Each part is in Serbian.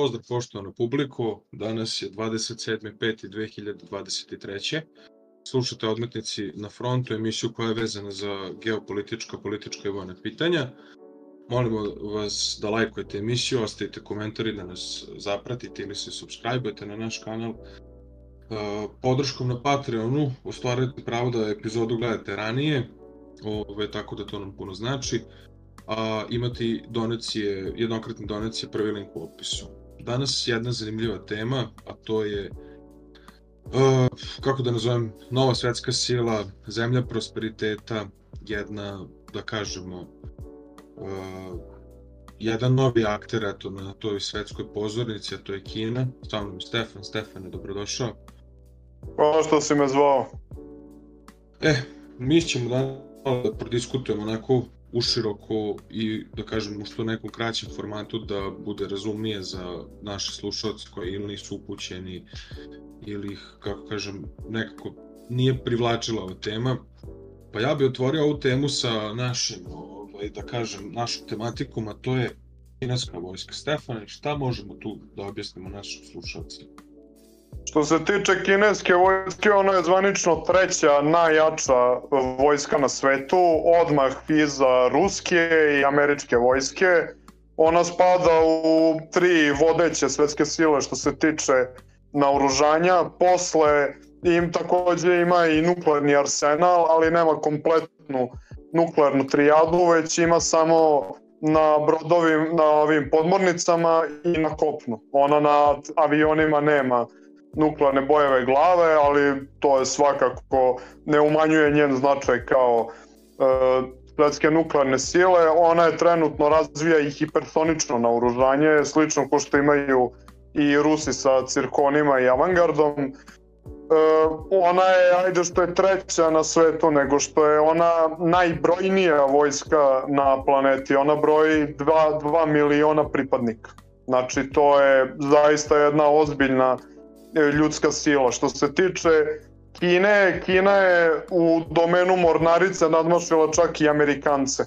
pozdrav poštovano publiku. Danas je 27.5.2023. Slušate odmetnici na frontu, emisiju koja je vezana za geopolitička, politička i vojna pitanja. Molimo vas da lajkujete emisiju, ostavite komentari da nas zapratite ili se subscribe na naš kanal. Podrškom na Patreonu ostvarujete pravo da epizodu gledate ranije, ove, tako da to nam puno znači a, imati donacije, jednokratne donacije, prvi link u opisu. Danas jedna zanimljiva tema, a to je uh, kako da nazovem, nova svetska sila, zemlja prosperiteta, jedna, da kažemo, uh, jedan novi akter eto, na toj svetskoj pozornici, a to je Kina. Sa mnom Stefan. Stefane, dobrodošao. Hvala što si me zvao. E, mi ćemo danas da prodiskutujemo onako uširoko i da kažem u što nekom kraćem formatu da bude razumnije za naše slušalce koji ili nisu upućeni ili ih, kako kažem, nekako nije privlačila ova tema. Pa ja bih otvorio ovu temu sa našim, ovaj, da kažem, našom tematikom, a to je kineska vojska. Stefane, šta možemo tu da objasnimo našim slušalcima? Što se tiče kineske vojske, ona je zvanično treća najjača vojska na svetu, odmah iza ruske i američke vojske. Ona spada u tri vodeće svetske sile što se tiče naoružanja. Posle im takođe ima i nuklearni arsenal, ali nema kompletnu nuklearnu trijadu, već ima samo na brodovim, na ovim podmornicama i na kopnu. Ona na avionima nema nuklearne bojeve glave, ali to je svakako ne umanjuje njen značaj kao e, svetske nuklearne sile. Ona je trenutno razvija i hipersonično naoružanje, slično ko što imaju i Rusi sa cirkonima i avangardom. E, ona je, ajde što je treća na svetu, nego što je ona najbrojnija vojska na planeti. Ona broji 2, 2 miliona pripadnika. Znači, to je zaista jedna ozbiljna ljudska sila. Što se tiče Kine, Kina je u domenu mornarice nadmašila čak i Amerikance.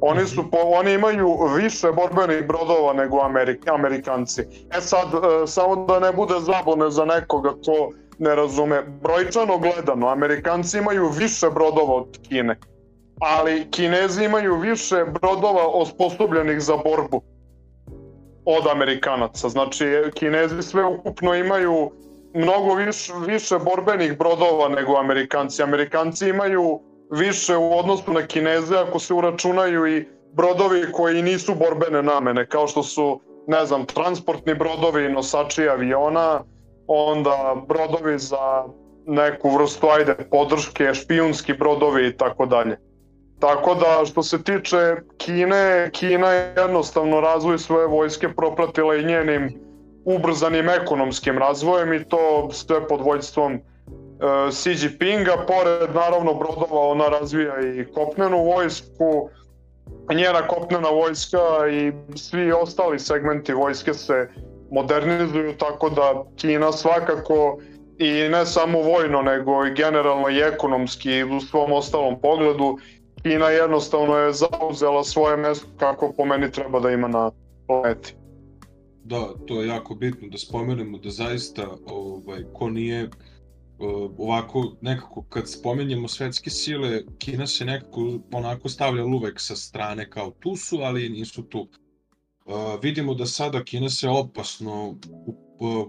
Oni su po, oni imaju više borbenih brodova nego Amerik, Amerikanci. E sad, e, samo da ne bude zabune za nekoga ko ne razume. Brojčano gledano, Amerikanci imaju više brodova od Kine. Ali Kinezi imaju više brodova osposobljenih za borbu od Amerikanaca. Znači, Kinezi sve ukupno imaju mnogo više, više borbenih brodova nego Amerikanci. Amerikanci imaju više u odnosu na Kineze ako se uračunaju i brodovi koji nisu borbene namene, kao što su, ne znam, transportni brodovi, nosači aviona, onda brodovi za neku vrstu, ajde, podrške, špijunski brodovi i tako dalje. Tako da, što se tiče Kine, Kina je jednostavno razvoj svoje vojske propratila i njenim ubrzanim ekonomskim razvojem i to sve pod vođstvom e, Xi Jinpinga, pored naravno brodova ona razvija i kopnenu vojsku, njena kopnena vojska i svi ostali segmenti vojske se modernizuju, tako da Kina svakako i ne samo vojno, nego i generalno i ekonomski u svom ostalom pogledu, Kina jednostavno je zauzela svoje mesto kako po meni treba da ima na planeti. Da, to je jako bitno da spomenemo da zaista ovaj, ko nije ovako nekako kad spomenjemo svetske sile, Kina se nekako onako stavlja uvek sa strane kao tu su, ali nisu tu. Uh, vidimo da sada Kina se opasno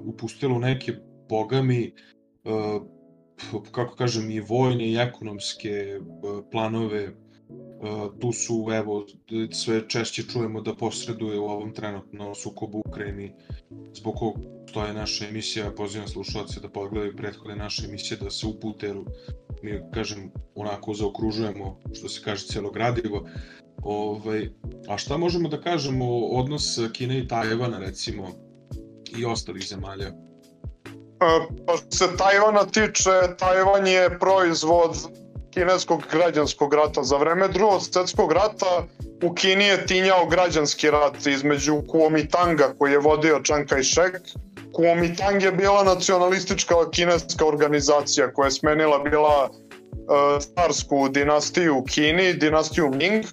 upustila u neke bogami uh, kako kažem i vojne i ekonomske planove tu su, evo, sve češće čujemo da posreduje u ovom trenutno sukobu u Ukrajini, zbog kog to je naša emisija, pozivam slušalce da pogledaju prethodne naše emisije, da se upute, jer mi, kažem, onako zaokružujemo, što se kaže, cijelo gradivo. Ovaj, a šta možemo da kažemo o odnos Kine i Tajvana, recimo, i ostalih zemalja? Pa što se Tajvana tiče, Tajvan je proizvod kineskog građanskog rata. Za vreme drugog svetskog rata u Kini je tinjao građanski rat između Kuomintanga koji je vodio Chiang Kai-shek. Kuomintang je bila nacionalistička kineska organizacija koja je smenila bila uh, starsku dinastiju u Kini, dinastiju Ming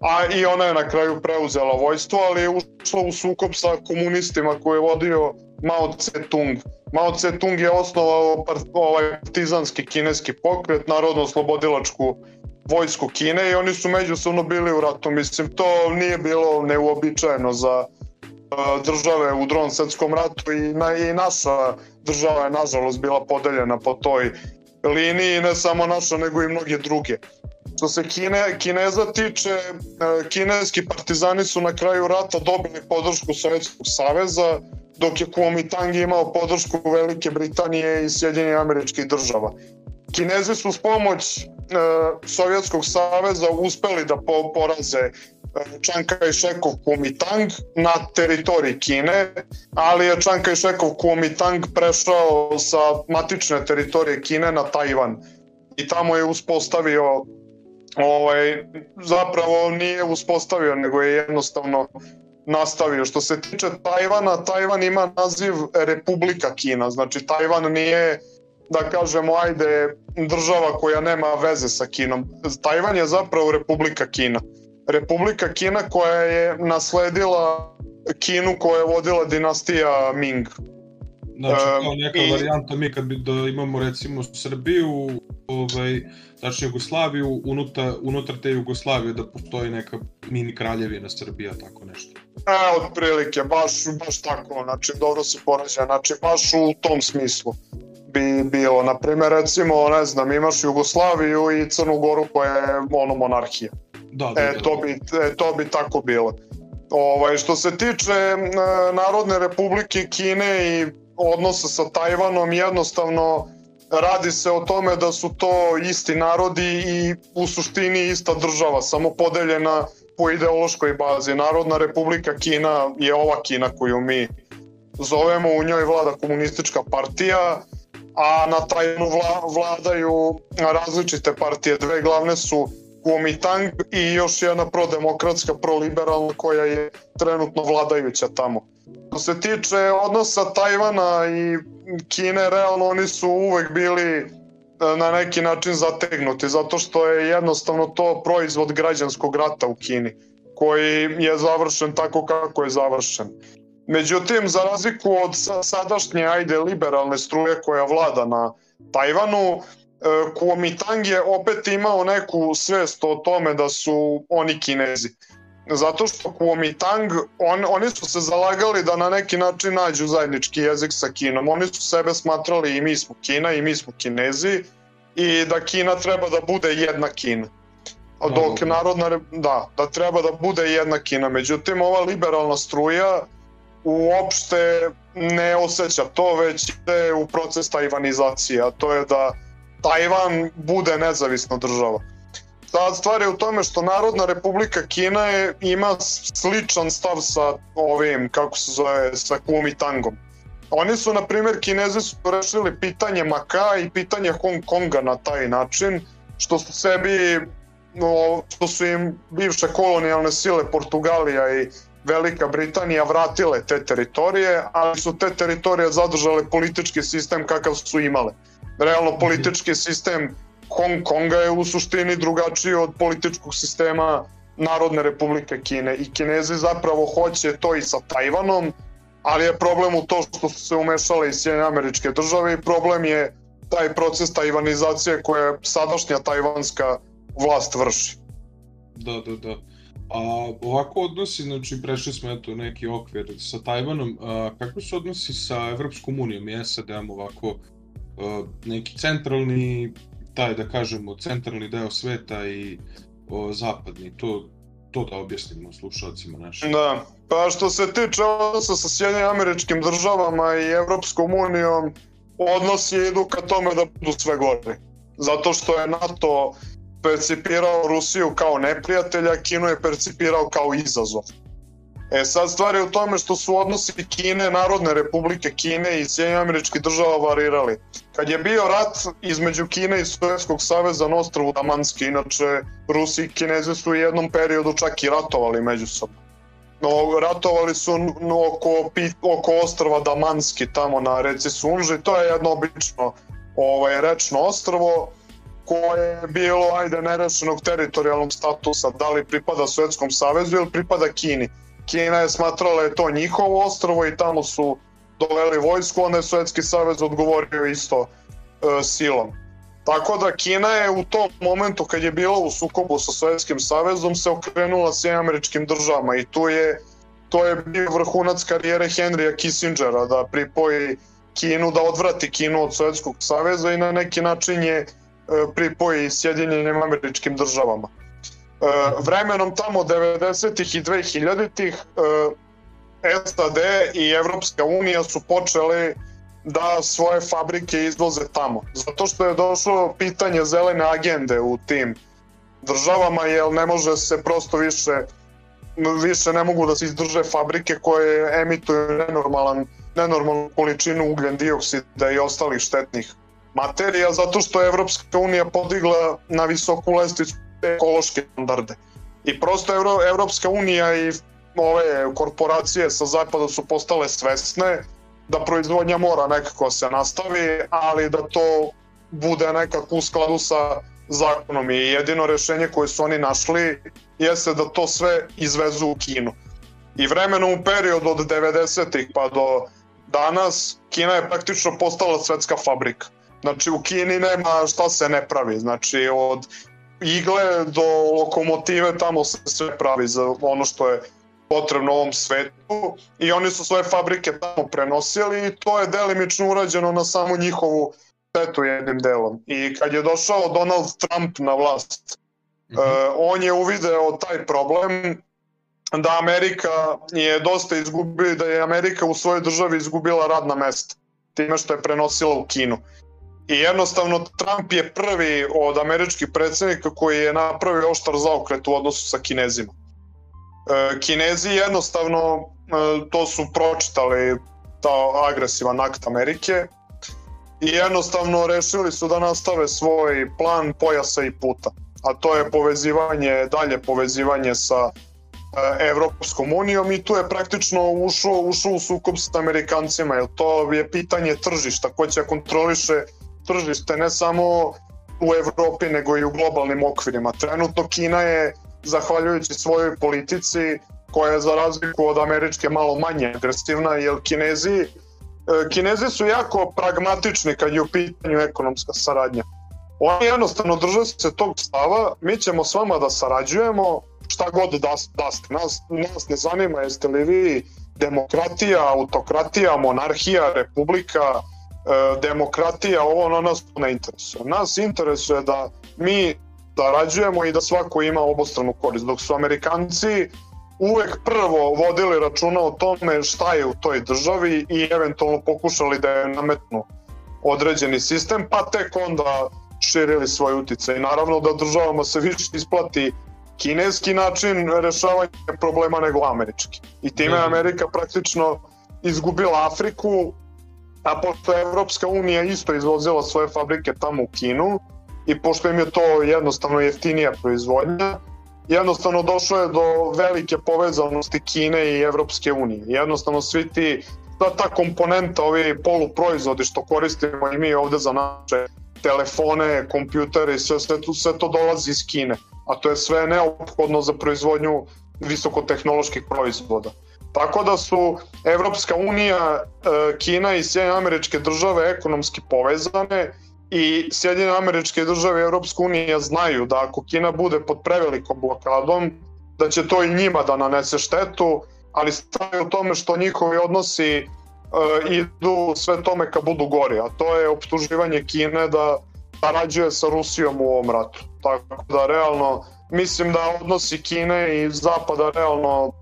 a i ona je na kraju preuzela vojstvo, ali je ušla u sukob sa komunistima koje je vodio Mao Tse-tung. Mao Tse-tung je osnovao ovaj partizanski kineski pokret, narodno-slobodilačku vojsku Kine i oni su međusobno bili u ratu. Mislim, to nije bilo neuobičajeno za države u drugom svetskom ratu i, na, i naša država je nažalost bila podeljena po toj liniji, ne samo naša nego i mnoge druge. Što se Kine, Kineza tiče, e, kineski partizani su na kraju rata dobili podršku Sovjetskog saveza, dok je Kuomintang imao podršku Velike Britanije i Sjedinjenih američkih država. Kinezi su s pomoć e, Sovjetskog saveza uspeli da po, poraze e, Kai-shekov Kuomintang na teritoriji Kine, ali je Chiang Kai-shekov Kuomintang prešao sa matične teritorije Kine na Tajvan i tamo je uspostavio ovaj, zapravo nije uspostavio, nego je jednostavno nastavio. Što se tiče Tajvana, Tajvan ima naziv Republika Kina, znači Tajvan nije da kažemo, ajde, država koja nema veze sa Kinom. Tajvan je zapravo Republika Kina. Republika Kina koja je nasledila Kinu koja je vodila dinastija Ming. Znači, kao neka I... varijanta, mi kad bi da imamo recimo Srbiju, ovaj, znači Jugoslaviju, unutar, unutar te Jugoslavije da postoji neka mini kraljevina Srbija, tako nešto. E, otprilike, baš, baš tako, znači dobro se porađa, znači baš u tom smislu bi bilo. Naprimer, recimo, ne znam, imaš Jugoslaviju i Crnu Goru koja je ono monarhija. Da, da, e, da. to bi, e, to bi tako bilo. Ovaj, što se tiče Narodne republike Kine i odnosa sa Tajvanom, jednostavno radi se o tome da su to isti narodi i u suštini ista država, samo podeljena po ideološkoj bazi. Narodna republika Kina je ova Kina koju mi zovemo, u njoj vlada komunistička partija, a na Tajvanu vla, vladaju različite partije. Dve glavne su Kuomintang i još jedna prodemokratska, proliberalna koja je trenutno vladajuća tamo. Što se tiče odnosa Tajvana i Kine, realno oni su uvek bili e, na neki način zategnuti, zato što je jednostavno to proizvod građanskog rata u Kini, koji je završen tako kako je završen. Međutim, za razliku od sadašnje, ajde, liberalne struje koja vlada na Tajvanu, e, Kuomintang je opet imao neku svest o tome da su oni kinezi. Zato što Kuomintang, on, oni su se zalagali da na neki način nađu zajednički jezik sa Kinom. Oni su sebe smatrali i mi smo Kina i mi smo Kinezi i da Kina treba da bude jedna Kina. Dok narodna, da, da treba da bude jedna Kina. Međutim, ova liberalna struja uopšte ne osjeća to, već ide u proces tajvanizacije, a to je da Tajvan bude nezavisna država. Sad stvar je u tome što Narodna republika Kina je, ima sličan stav sa ovim, kako se zove, sa Kuomintangom. Oni su, na primjer, Kinezi su rešili pitanje Maka i pitanje Hong Konga na taj način, što su sebi, no, što su im bivše kolonijalne sile Portugalija i Velika Britanija vratile te teritorije, ali su te teritorije zadržale politički sistem kakav su imale. Realno politički sistem Hong Konga je u suštini drugačiji od političkog sistema Narodne republike Kine i Kinezi zapravo hoće to i sa Tajvanom, ali je problem u to što su se umešale i Sjedinje američke države i problem je taj proces tajvanizacije koje sadašnja tajvanska vlast vrši. Da, da, da. A ovako odnosi, znači prešli smo eto neki okvir sa Tajvanom, a, kako su odnosi sa Evropskom unijom i SAD-om ovako a, neki centralni, taj da kažemo centralni deo sveta i o, zapadni, to, to da objasnimo slušalcima našim. Da, pa što se tiče odnosa sa Sjedinim američkim državama i Evropskom unijom, odnosi idu ka tome da budu sve gore. Zato što je NATO percipirao Rusiju kao neprijatelja, Kinu je percipirao kao izazov. E sad stvar je u tome što su odnosi Kine, Narodne republike Kine i Sjedinjenih američkih država varirali. Kad je bio rat između Kine i Sovjetskog saveza na ostrovu Damanski, inače Rusi i Kinezi su u jednom periodu čak i ratovali međusobno. No, ratovali su no, oko, oko ostrava Damanski tamo na reci Sunži, to je jedno obično ovaj, rečno ostrvo koje je bilo, ajde, nerešenog teritorijalnog statusa, da li pripada Sovjetskom savezu ili pripada Kini. Kina je smatrala da je to njihovo ostrovo i tamo su doveli vojsku, onda je Sovjetski savez odgovorio isto e, silom. Tako da Kina je u tom momentu kad je bila u sukobu sa Sovjetskim savezom se okrenula s američkim državama i tu je to je bio vrhunac karijere Henrya Kissingera da pripoji Kinu, da odvrati Kinu od Sovjetskog saveza i na neki način je e, pripoji Sjedinjenim američkim državama. E, vremenom tamo 90-ih i 2000-ih e, SAD i Evropska unija su počeli da svoje fabrike izvoze tamo. Zato što je došlo pitanje zelene agende u tim državama, jer ne može se prosto više više ne mogu da se izdrže fabrike koje emituju nenormalan, nenormalnu količinu ugljen dioksida i ostalih štetnih materija, zato što je Evropska unija podigla na visoku lestvicu ekološke standarde. I prosto Evro, Evropska unija i ove korporacije sa zapada su postale svesne da proizvodnja mora nekako se nastavi, ali da to bude nekako u skladu sa zakonom i jedino rešenje koje su oni našli jeste da to sve izvezu u Kinu. I vremenom u periodu od 90-ih pa do danas Kina je praktično postala svetska fabrika. Znači u Kini nema šta se ne pravi, znači od igle do lokomotive tamo se sve pravi za ono što je potrebno ovom svetu i oni su svoje fabrike tamo prenosili i to je delimično urađeno na samo njihovu štetu jednim delom. I kad je došao Donald Trump na vlast, mm -hmm. uh, on je uvideo taj problem da Amerika je dosta izgubila, da je Amerika u svojoj državi izgubila radna mesta time što je prenosila u Kinu. I jednostavno Trump je prvi od američkih predsednika koji je napravio oštar zaokret u odnosu sa Kinezima. E, Kinezi jednostavno e, to su pročitali ta agresivan akt Amerike i jednostavno rešili su da nastave svoj plan pojasa i puta. A to je povezivanje, dalje povezivanje sa e, Evropskom unijom i tu je praktično ušao, ušao u sukob sa Amerikancima, jer to je pitanje tržišta, ko će kontroliše tržište ne samo u Evropi nego i u globalnim okvirima. Trenutno Kina je, zahvaljujući svojoj politici, koja je za razliku od američke malo manje agresivna, jer Kinezi E, Kinezi su jako pragmatični kad je u pitanju ekonomska saradnja. Oni jednostavno drže se tog stava, mi ćemo s vama da sarađujemo, šta god da, da ste. Nas, nas ne zanima jeste li vi demokratija, autokratija, monarhija, republika, demokratija, ovo ono nas ne interesuje. Nas interesuje da mi sarađujemo i da svako ima obostranu korist, dok su Amerikanci uvek prvo vodili računa o tome šta je u toj državi i eventualno pokušali da je nametnu određeni sistem, pa tek onda širili svoj uticaj. Naravno da državama se više isplati kineski način rešavanja problema nego američki. I time je mhm. Amerika praktično izgubila Afriku, a pošto je Evropska unija isto izvozila svoje fabrike tamo u Kinu i pošto im je to jednostavno jeftinija proizvodnja, jednostavno došlo je do velike povezanosti Kine i Evropske unije. Jednostavno svi ti, ta, ta komponenta, ovi poluproizvodi što koristimo i mi ovde za naše telefone, kompjutere i sve, sve, to, sve to dolazi iz Kine. A to je sve neophodno za proizvodnju visokotehnoloških proizvoda. Tako da su Evropska unija, e, Kina i Sjedinje američke države ekonomski povezane i Sjedinjene američke države i Evropska unija znaju da ako Kina bude pod prevelikom blokadom, da će to i njima da nanese štetu, ali stanje u tome što njihovi odnosi uh, idu sve tome ka budu gori, a to je optuživanje Kine da sarađuje sa Rusijom u ovom ratu. Tako da realno mislim da odnosi Kine i Zapada realno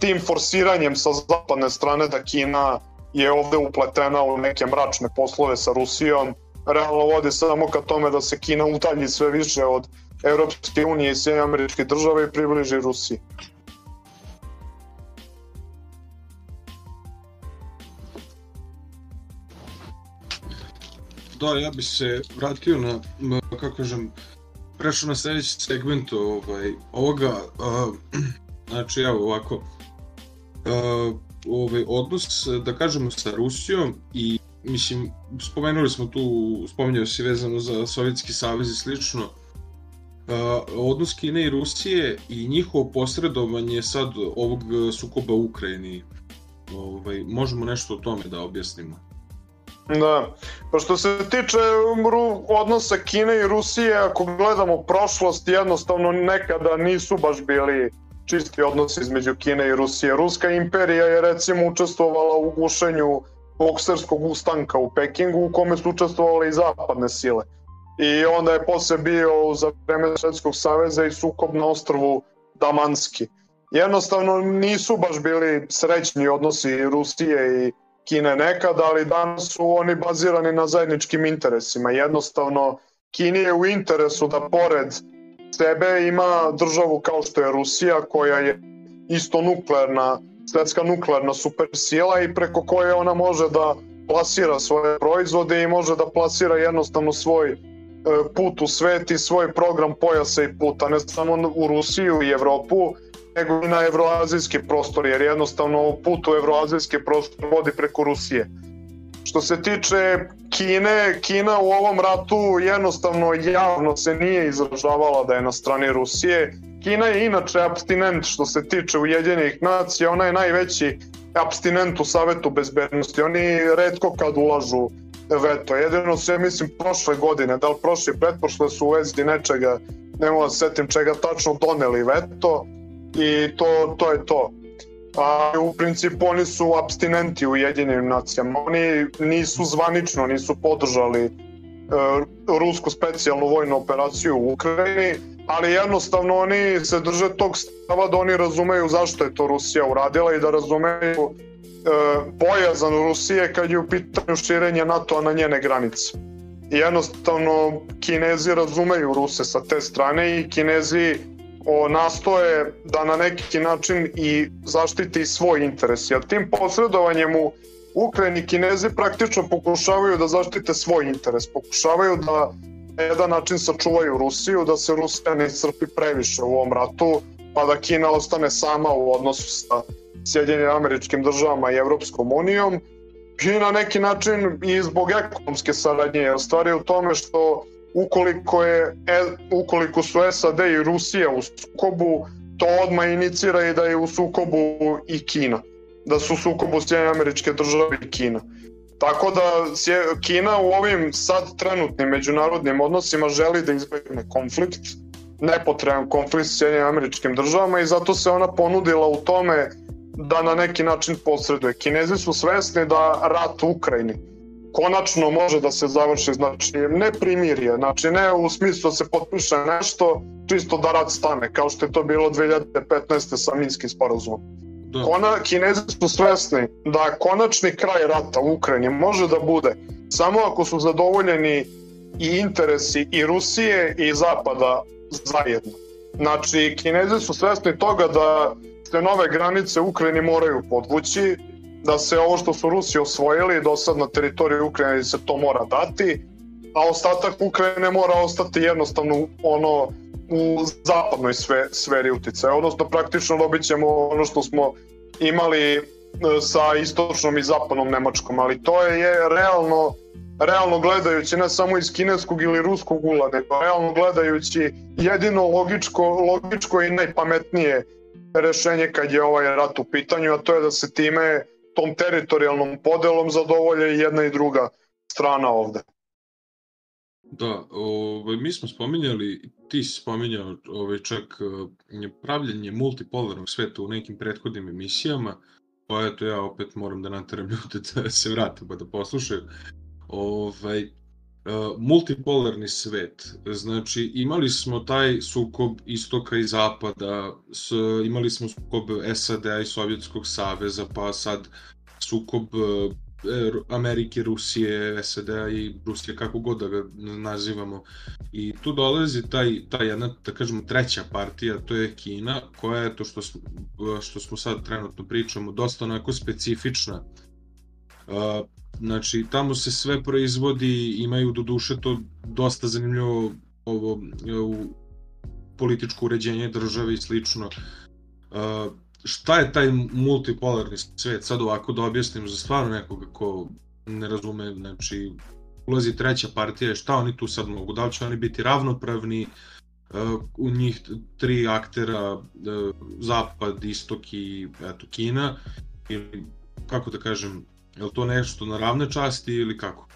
tim forsiranjem sa zapadne strane da Kina je ovde upletena u neke mračne poslove sa Rusijom, realno vode samo ka tome da se Kina utalji sve više od Evropske unije i Sjedinje američke države i približi Rusiji. Da, ja bi se vratio na, kako kažem, prešao na sledeći segment ovaj, ovoga, uh, znači evo ovako, uh, ovaj odnos, da kažemo, sa Rusijom i mislim, spomenuli smo tu, spominjao si vezano za Sovjetski savez i slično, uh, odnos Kine i Rusije i njihovo posredovanje sad ovog sukoba u Ukrajini. Ovaj, možemo nešto o tome da objasnimo. Da, pa što se tiče odnosa Kine i Rusije, ako gledamo prošlost, jednostavno nekada nisu baš bili čisti odnosi između Kine i Rusije. Ruska imperija je recimo učestvovala u gušenju bokserskog ustanka u Pekingu u kome su učestvovale i zapadne sile. I onda je posle bio za vreme Svetskog saveza i sukob na ostrvu Damanski. Jednostavno nisu baš bili srećni odnosi Rusije i Kine nekad, ali danas su oni bazirani na zajedničkim interesima. Jednostavno, Kini je u interesu da pored sebe ima državu kao što je Rusija, koja je isto nuklearna, svetska nuklearna supersila i preko koje ona može da plasira svoje proizvode i može da plasira jednostavno svoj e, put u svet i svoj program pojasa i puta, ne samo u Rusiju i Evropu, nego i na evroazijski prostor, jer jednostavno put u evroazijski prostor vodi preko Rusije. Što se tiče Kine, Kina u ovom ratu jednostavno javno se nije izražavala da je na strani Rusije. Kina je inače abstinent što se tiče Ujedinjenih nacija, ona je najveći abstinent u Savetu bezbednosti. Oni redko kad ulažu veto. Jedino se, mislim, prošle godine, da li prošle i pretprošle su u vezi nečega, ne mogu da setim čega tačno doneli veto i to, to je to a u principu oni su abstinenti u jedinim nacijama. Oni nisu zvanično, nisu podržali e, rusku specijalnu vojnu operaciju u Ukrajini, ali jednostavno oni se drže tog stava da oni razumeju zašto je to Rusija uradila i da razumeju e, bojazan Rusije kad je u pitanju širenja NATO-a na njene granice. Jednostavno Kinezi razumeju Ruse sa te strane i Kinezi o, nastoje da na neki način i zaštiti svoj interes. Jer tim posredovanjem u Ukrajini Kinezi praktično pokušavaju da zaštite svoj interes. Pokušavaju da na jedan način sačuvaju Rusiju, da se Rusija ne iscrpi previše u ovom ratu, pa da Kina ostane sama u odnosu sa Sjedinjenim američkim državama i Evropskom unijom i na neki način i zbog ekonomske saradnje, jer stvari u tome što ukoliko, je, e, ukoliko su SAD i Rusija u sukobu, to odmah inicira i da je u sukobu i Kina. Da su u sukobu Sjedinjene američke države i Kina. Tako da Kina u ovim sad trenutnim međunarodnim odnosima želi da izbegne konflikt, nepotreban konflikt s Sjedinjenim američkim državama i zato se ona ponudila u tome da na neki način posreduje. Kinezi su svesni da rat u Ukrajini konačno može da se završi, znači ne primirje, znači ne u smislu da se potpiše nešto, čisto da rad stane, kao što je to bilo 2015. sa Minskim sporazumom. Da. Kinezi su svesni da konačni kraj rata u Ukrajini može da bude samo ako su zadovoljeni i interesi i Rusije i Zapada zajedno. Znači, kinezi su svesni toga da se nove granice Ukrajini moraju podvući, da se ovo što su Rusi osvojili do sad na teritoriju Ukrajine se to mora dati, a ostatak Ukrajine mora ostati jednostavno ono u zapadnoj sve, sferi uticaja, odnosno praktično dobit ćemo ono što smo imali e, sa istočnom i zapadnom Nemačkom, ali to je, je realno realno gledajući ne samo iz kineskog ili ruskog ula, nego realno gledajući jedino logičko, logičko i najpametnije rešenje kad je ovaj rat u pitanju, a to je da se time tom teritorijalnom podelom zadovolje jedna i druga strana ovde. Da, ovaj, mi smo spominjali, ti si spominjao ovaj, čak eh, pravljenje multipolarnog sveta u nekim prethodnim emisijama, pa eto ja opet moram da nateram ljude da se vrate pa da poslušaju. Ovaj, multipolarni svet. Znači, imali smo taj sukob istoka i zapada, s, imali smo sukob SAD-a i Sovjetskog saveza, pa sad sukob uh, Amerike, Rusije, SAD-a i Rusije, kako god da ga nazivamo. I tu dolazi taj, ta jedna, da kažemo, treća partija, to je Kina, koja je to što, smo, što smo sad trenutno pričamo, dosta onako specifična. Uh, Znači, tamo se sve proizvodi, imaju do duše to dosta zanimljivo ovo, u političko uređenje države i slično. Uh, šta je taj multipolarni svet? Sad ovako da objasnim za stvarno nekoga ko ne razume, znači ulazi treća partija, šta oni tu sad mogu, da li će oni biti ravnopravni, uh, u njih tri aktera, uh, zapad, istok i eto, Kina, ili kako da kažem, je li to nešto na ravne časti ili kako?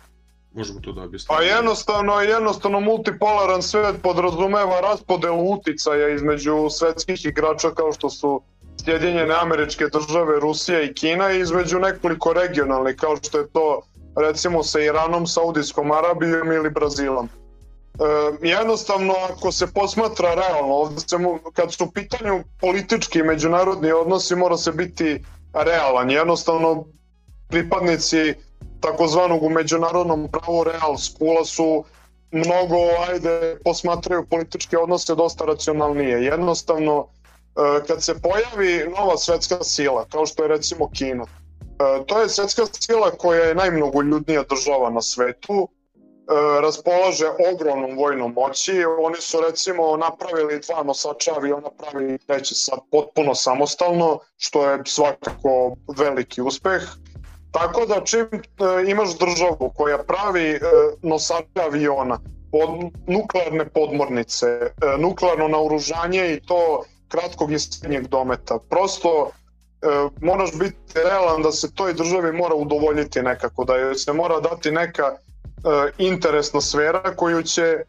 Možemo to da objasnimo. Pa jednostavno, jednostavno multipolaran svet podrazumeva raspodelu uticaja između svetskih igrača kao što su Sjedinjene američke države, Rusija i Kina i između nekoliko regionalnih kao što je to recimo sa Iranom, Saudijskom Arabijom ili Brazilom. E, jednostavno, ako se posmatra realno, ovde se, kad su u pitanju politički i međunarodni odnosi, mora se biti realan. Jednostavno, pripadnici takozvanog u međunarodnom pravu real skula su mnogo, ajde, posmatraju političke odnose dosta racionalnije. Jednostavno, e, kad se pojavi nova svetska sila, kao što je recimo Kina, e, to je svetska sila koja je najmnogoljudnija država na svetu, e, raspolaže ogromnom vojnom moći. Oni su recimo napravili dva nosača aviona, pravi treći sad potpuno samostalno, što je svakako veliki uspeh. Tako da čim e, imaš državu koja pravi e, nosače aviona, pod, nuklearne podmornice, e, nuklearno naoružanje i to kratkog i srednjeg dometa, prosto e, moraš biti realan da se toj državi mora udovoljiti nekako, da joj se mora dati neka e, interesna sfera koju će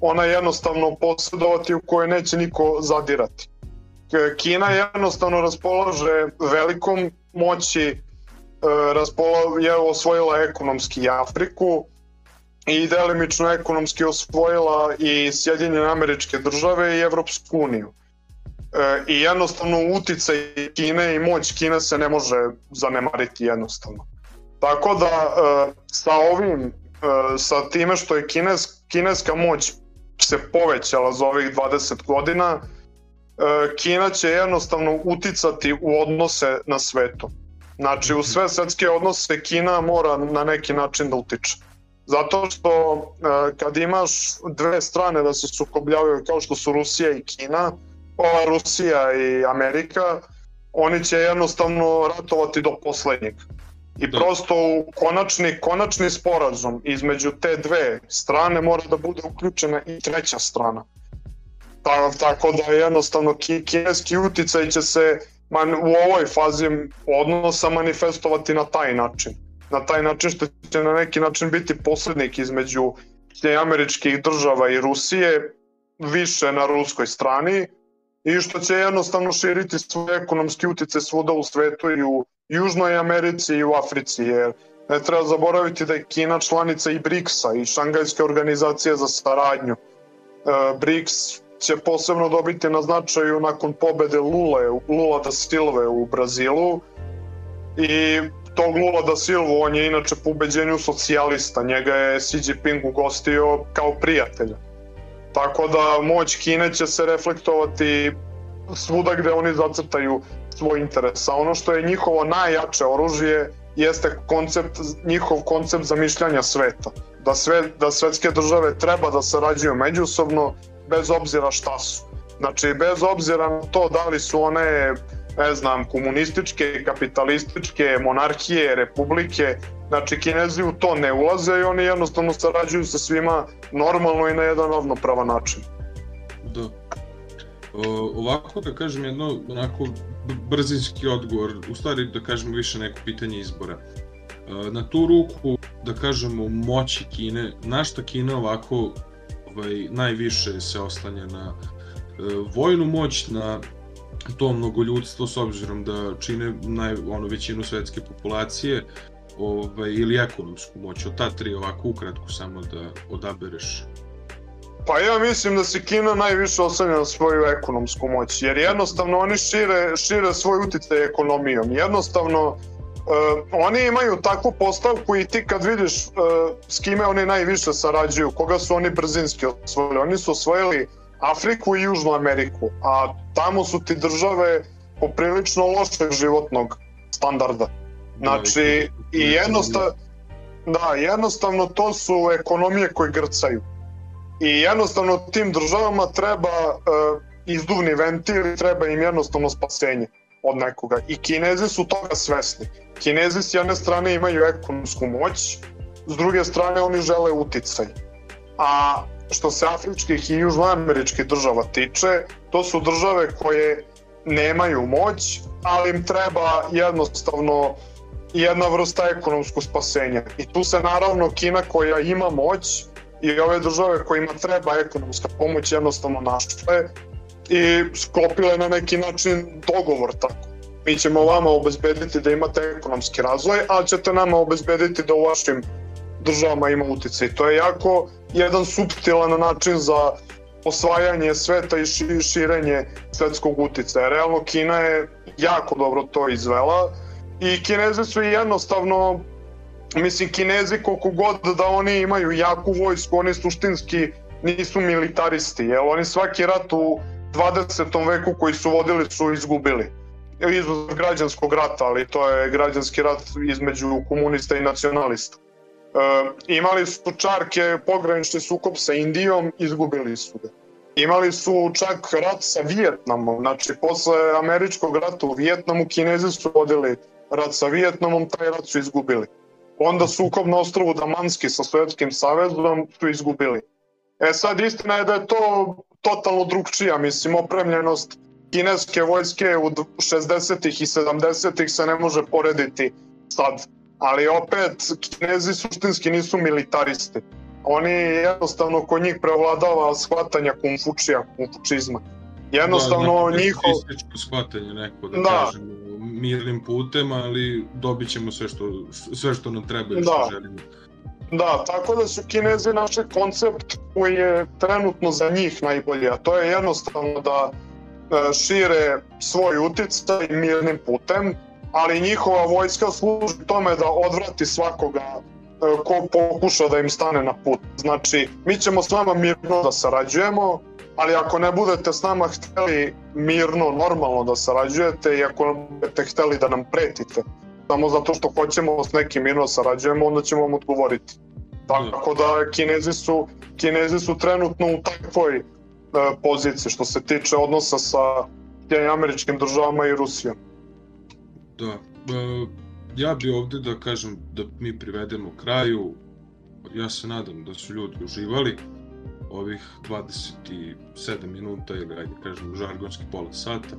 ona jednostavno posredovati u kojoj neće niko zadirati. Kina jednostavno raspolaže velikom moći raspola, je osvojila ekonomski Afriku i delimično ekonomski osvojila i Sjedinjene američke države i Evropsku uniju. E, I jednostavno uticaj Kine i moć Kine se ne može zanemariti jednostavno. Tako da e, sa ovim, sa time što je kines, kineska moć se povećala za ovih 20 godina, Kina će jednostavno uticati u odnose na svetu. Znači, u sve svetske odnose Kina mora na neki način da utiče. Zato što e, kad imaš dve strane da se sukobljavaju kao što su Rusija i Kina, ova Rusija i Amerika, oni će jednostavno ratovati do poslednjeg. I da. prosto u konačni, konačni sporazum između te dve strane mora da bude uključena i treća strana. Ta, tako da jednostavno kineski uticaj će se man, u ovoj fazi odnosa manifestovati na taj način. Na taj način što će na neki način biti posrednik između američkih država i Rusije, više na ruskoj strani, i što će jednostavno širiti svoj ekonomski utice svuda u svetu i u Južnoj Americi i u Africi, jer ne treba zaboraviti da je Kina članica i BRICS-a i Šangajske organizacije za saradnju. E, BRICS će posebno dobiti na značaju nakon pobede Lule, Lula da Silve u Brazilu i tog Lula da Silvu, on je inače po ubeđenju socijalista, njega je Xi Jinping ugostio kao prijatelja. Tako da moć Kine će se reflektovati svuda gde oni zacrtaju svoj interes. A ono što je njihovo najjače oružje jeste koncept, njihov koncept zamišljanja sveta. Da, sve, da svetske države treba da sarađuju međusobno bez obzira šta su. Znači, bez obzira na to da li su one, ne znam, komunističke, kapitalističke, monarhije, republike, znači Kinezi u to ne ulaze i oni jednostavno sarađuju sa svima normalno i na jedan ravnopravan način. Da. O, ovako da kažem jedno onako brzinski odgovor, u stvari da kažem više neko pitanje izbora. Na tu ruku, da kažemo, moći Kine, na šta Kina ovako ovaj, najviše se oslanja na e, vojnu moć, na to mnogoljudstvo s obzirom da čine naj, ono, većinu svetske populacije ovaj, ili ekonomsku moć. Od ta tri ovako ukratko samo da odabereš Pa ja mislim da se Kina najviše oslanja na svoju ekonomsku moć, jer jednostavno oni šire, šire svoj uticaj ekonomijom. Jednostavno, Uh, oni imaju takvu postavku i ti kad vidiš uh, s kime oni najviše sarađuju, koga su oni brzinski osvojili. Oni su osvojili Afriku i Južnu Ameriku, a tamo su ti države poprilično lošeg životnog standarda. Znači, i jednostavno, da, jednostavno to su ekonomije koje grcaju. I jednostavno tim državama treba uh, izduvni ventil i treba im jednostavno spasenje od nekoga. I Kinezi su toga svesni Kinezi s jedne strane imaju ekonomsku moć, s druge strane oni žele uticaj. A što se afričkih i južnoameričkih država tiče, to su države koje nemaju moć, ali im treba jednostavno jedna vrsta ekonomskog spasenja. I tu se naravno Kina koja ima moć i ove države kojima treba ekonomska pomoć jednostavno našle i sklopile na neki način dogovor tako. Mi ćemo vama obezbediti da imate ekonomski razvoj, a ćete nama obezbediti da u vašim državama ima uticaj. To je jako jedan subtilan način za osvajanje sveta i širenje svetskog uticaja. Realno Kina je jako dobro to izvela i Kinezi su jednostavno mislim Kinezi koliko god da oni imaju jaku vojsku, oni suštinski nisu militaristi, jer oni svaki rat u 20. veku koji su vodili su izgubili. Izuz građanskog rata, ali to je građanski rat između komunista i nacionalista. E, imali su čarke pogranični sukob sa Indijom, izgubili su ga. Imali su čak rat sa Vijetnamom, znači posle američkog rata u Vijetnamu Kinezi su vodili rat sa Vijetnamom, taj rat su izgubili. Onda sukob na ostrovu Damanski sa Sovjetskim savezom su izgubili. E sad istina je da je to totalno drugčija, mislim, opremljenost kineske vojske u 60. i 70. se ne može porediti sad. Ali opet, kinezi suštinski nisu militaristi. Oni jednostavno kod njih prevladava shvatanja kumfučija, kumfučizma. Jednostavno da, njihov... shvatanje neko, da, da. kažemo, mirnim putem, ali dobit ćemo sve što, sve što nam treba i da. što želimo. Da, tako da su Kinezi našli koncept koji je trenutno za njih najbolji, a to je jednostavno da šire svoj uticaj mirnim putem, ali njihova vojska služi tome da odvrati svakoga e, ko pokuša da im stane na put. Znači, mi ćemo s vama mirno da sarađujemo, ali ako ne budete s nama hteli mirno, normalno da sarađujete i ako budete hteli da nam pretite, samo zato što hoćemo s nekim mirno sarađujemo, onda ćemo vam odgovoriti. Tako da Kinezi su, Kinezi su trenutno u takvoj e, poziciji što se tiče odnosa sa američkim državama i Rusijom. Da, e, ja bi ovde da kažem da mi privedemo kraju, ja se nadam da su ljudi uživali ovih 27 minuta ili ajde kažem žargonski pola sata.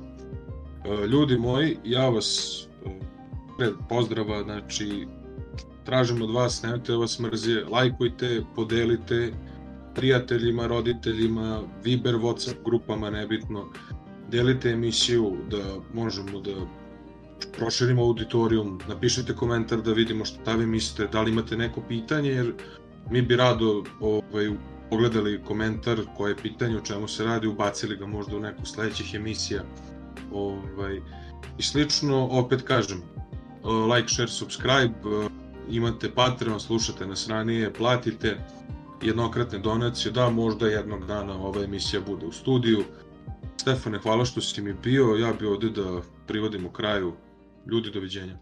E, ljudi moji, ja vas pred pozdrava, znači tražim od vas, nemojte da vas mrze, lajkujte, podelite prijateljima, roditeljima, Viber, Whatsapp grupama, nebitno. Delite emisiju da možemo da proširimo auditorijum, napišite komentar da vidimo šta vi mislite, da li imate neko pitanje, jer mi bi rado ovaj, pogledali komentar koje je pitanje, o čemu se radi, ubacili ga možda u neku sledećih emisija ovaj, i slično. Opet kažem, like, share, subscribe, imate Patreon, slušate nas ranije, platite jednokratne donacije, da možda jednog dana ova emisija bude u studiju. Stefane, hvala što si mi bio, ja bi ovde da privodimo kraju. Ljudi, doviđenja.